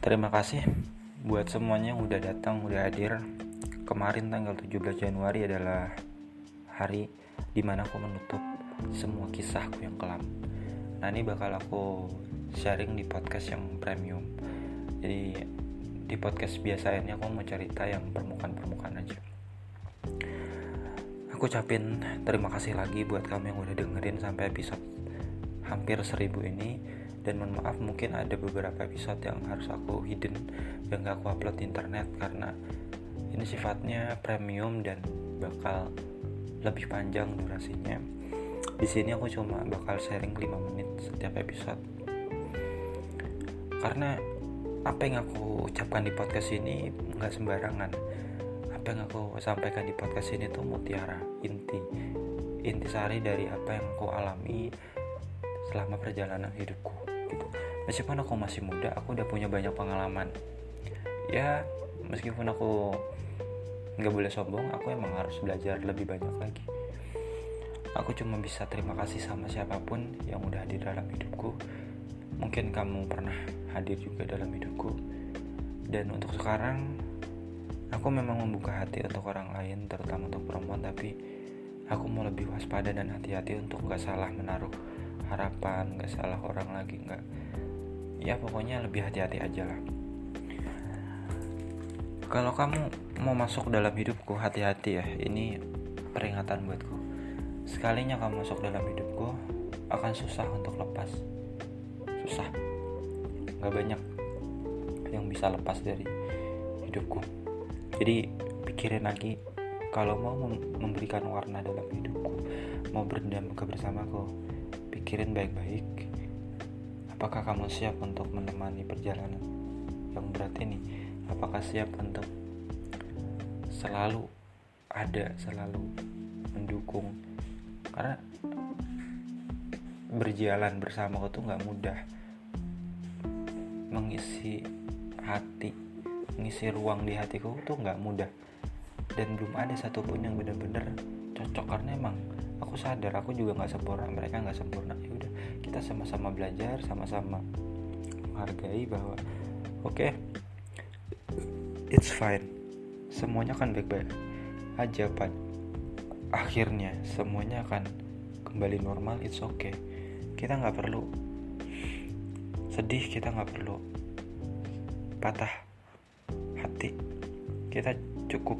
Terima kasih buat semuanya yang udah datang, udah hadir. Kemarin tanggal 17 Januari adalah hari di mana aku menutup semua kisahku yang kelam. Nah ini bakal aku sharing di podcast yang premium. Jadi di podcast biasa ini aku mau cerita yang permukaan-permukaan aja. Aku ucapin terima kasih lagi buat kamu yang udah dengerin sampai episode hampir seribu ini dan mohon maaf mungkin ada beberapa episode yang harus aku hidden yang gak aku upload di internet karena ini sifatnya premium dan bakal lebih panjang durasinya. Di sini aku cuma bakal sharing 5 menit setiap episode. Karena apa yang aku ucapkan di podcast ini nggak sembarangan. Apa yang aku sampaikan di podcast ini tuh mutiara inti. Inti sari dari apa yang aku alami selama perjalanan hidupku gitu. Meskipun aku masih muda aku udah punya banyak pengalaman. Ya meskipun aku nggak boleh sombong aku emang harus belajar lebih banyak lagi. Aku cuma bisa terima kasih sama siapa pun yang udah hadir dalam hidupku. Mungkin kamu pernah hadir juga dalam hidupku. Dan untuk sekarang aku memang membuka hati untuk orang lain terutama untuk perempuan tapi aku mau lebih waspada dan hati-hati untuk nggak salah menaruh harapan nggak salah orang lagi nggak. Ya pokoknya lebih hati-hati aja lah. Kalau kamu mau masuk dalam hidupku hati-hati ya. Ini peringatan buatku. Sekalinya kamu masuk dalam hidupku akan susah untuk lepas. Susah. Nggak banyak yang bisa lepas dari hidupku. Jadi pikirin lagi kalau mau memberikan warna dalam hidupku mau berdamai bersamaku pikirin baik-baik apakah kamu siap untuk menemani perjalanan yang berat ini? Apakah siap untuk selalu ada selalu mendukung? Karena berjalan bersama tuh nggak mudah. Mengisi hati mengisi ruang di hatiku tuh nggak mudah. Dan belum ada satupun yang benar-benar cocok karena emang aku sadar aku juga nggak sempurna mereka nggak sempurna. Ya udah kita sama-sama belajar sama-sama menghargai bahwa oke okay, it's fine. Semuanya akan baik-baik aja pak akhirnya semuanya akan kembali normal it's okay. Kita nggak perlu sedih kita nggak perlu patah hati. Kita cukup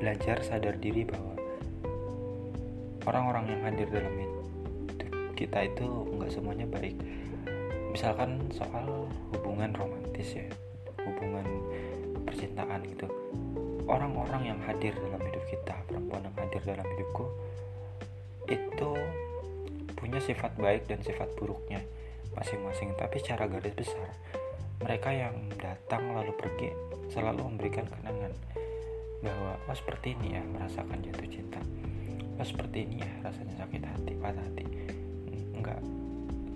belajar sadar diri bahwa orang-orang yang hadir dalam hidup kita itu nggak semuanya baik. Misalkan soal hubungan romantis ya hubungan percintaan gitu. Orang-orang yang hadir dalam hidup kita perempuan yang hadir dalam hidupku itu punya sifat baik dan sifat buruknya masing-masing. Tapi secara garis besar mereka yang datang lalu pergi selalu memberikan kenangan bahwa oh seperti ini ya merasakan jatuh cinta oh seperti ini ya rasanya sakit hati patah hati. Nggak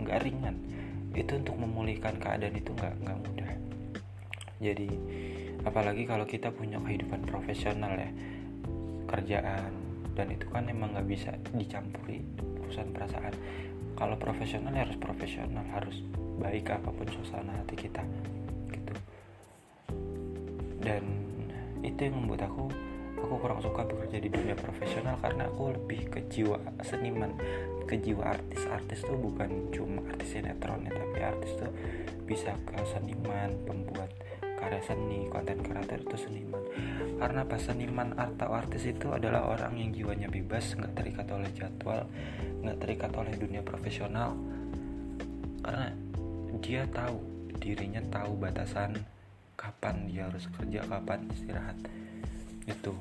nggak ringan. Itu untuk memulihkan keadaan itu nggak nggak mudah. Jadi apalagi kalau kita punya kehidupan profesional ya kerjaan dan itu kan emang nggak bisa dicampuri urusan perasaan. Kalau profesional ya harus profesional harus baik apa pun suasana hati kita gitu. Dan itu yang membuat aku aku kurang suka bekerja di dunia profesional karena aku lebih ke jiwa seniman. Ke jiwa artis. Artis tuh bukan cuma artis sinetron ya tapi artis tuh bisa ke seniman pembuat karya seni konten kreator itu seniman. Karena pas seniman atau artis itu adalah orang yang jiwanya bebas nggak terikat oleh jadwal nggak terikat oleh dunia profesional. Karena dia tahu dirinya tahu batasan kapan dia harus kerja kapan istirahat itu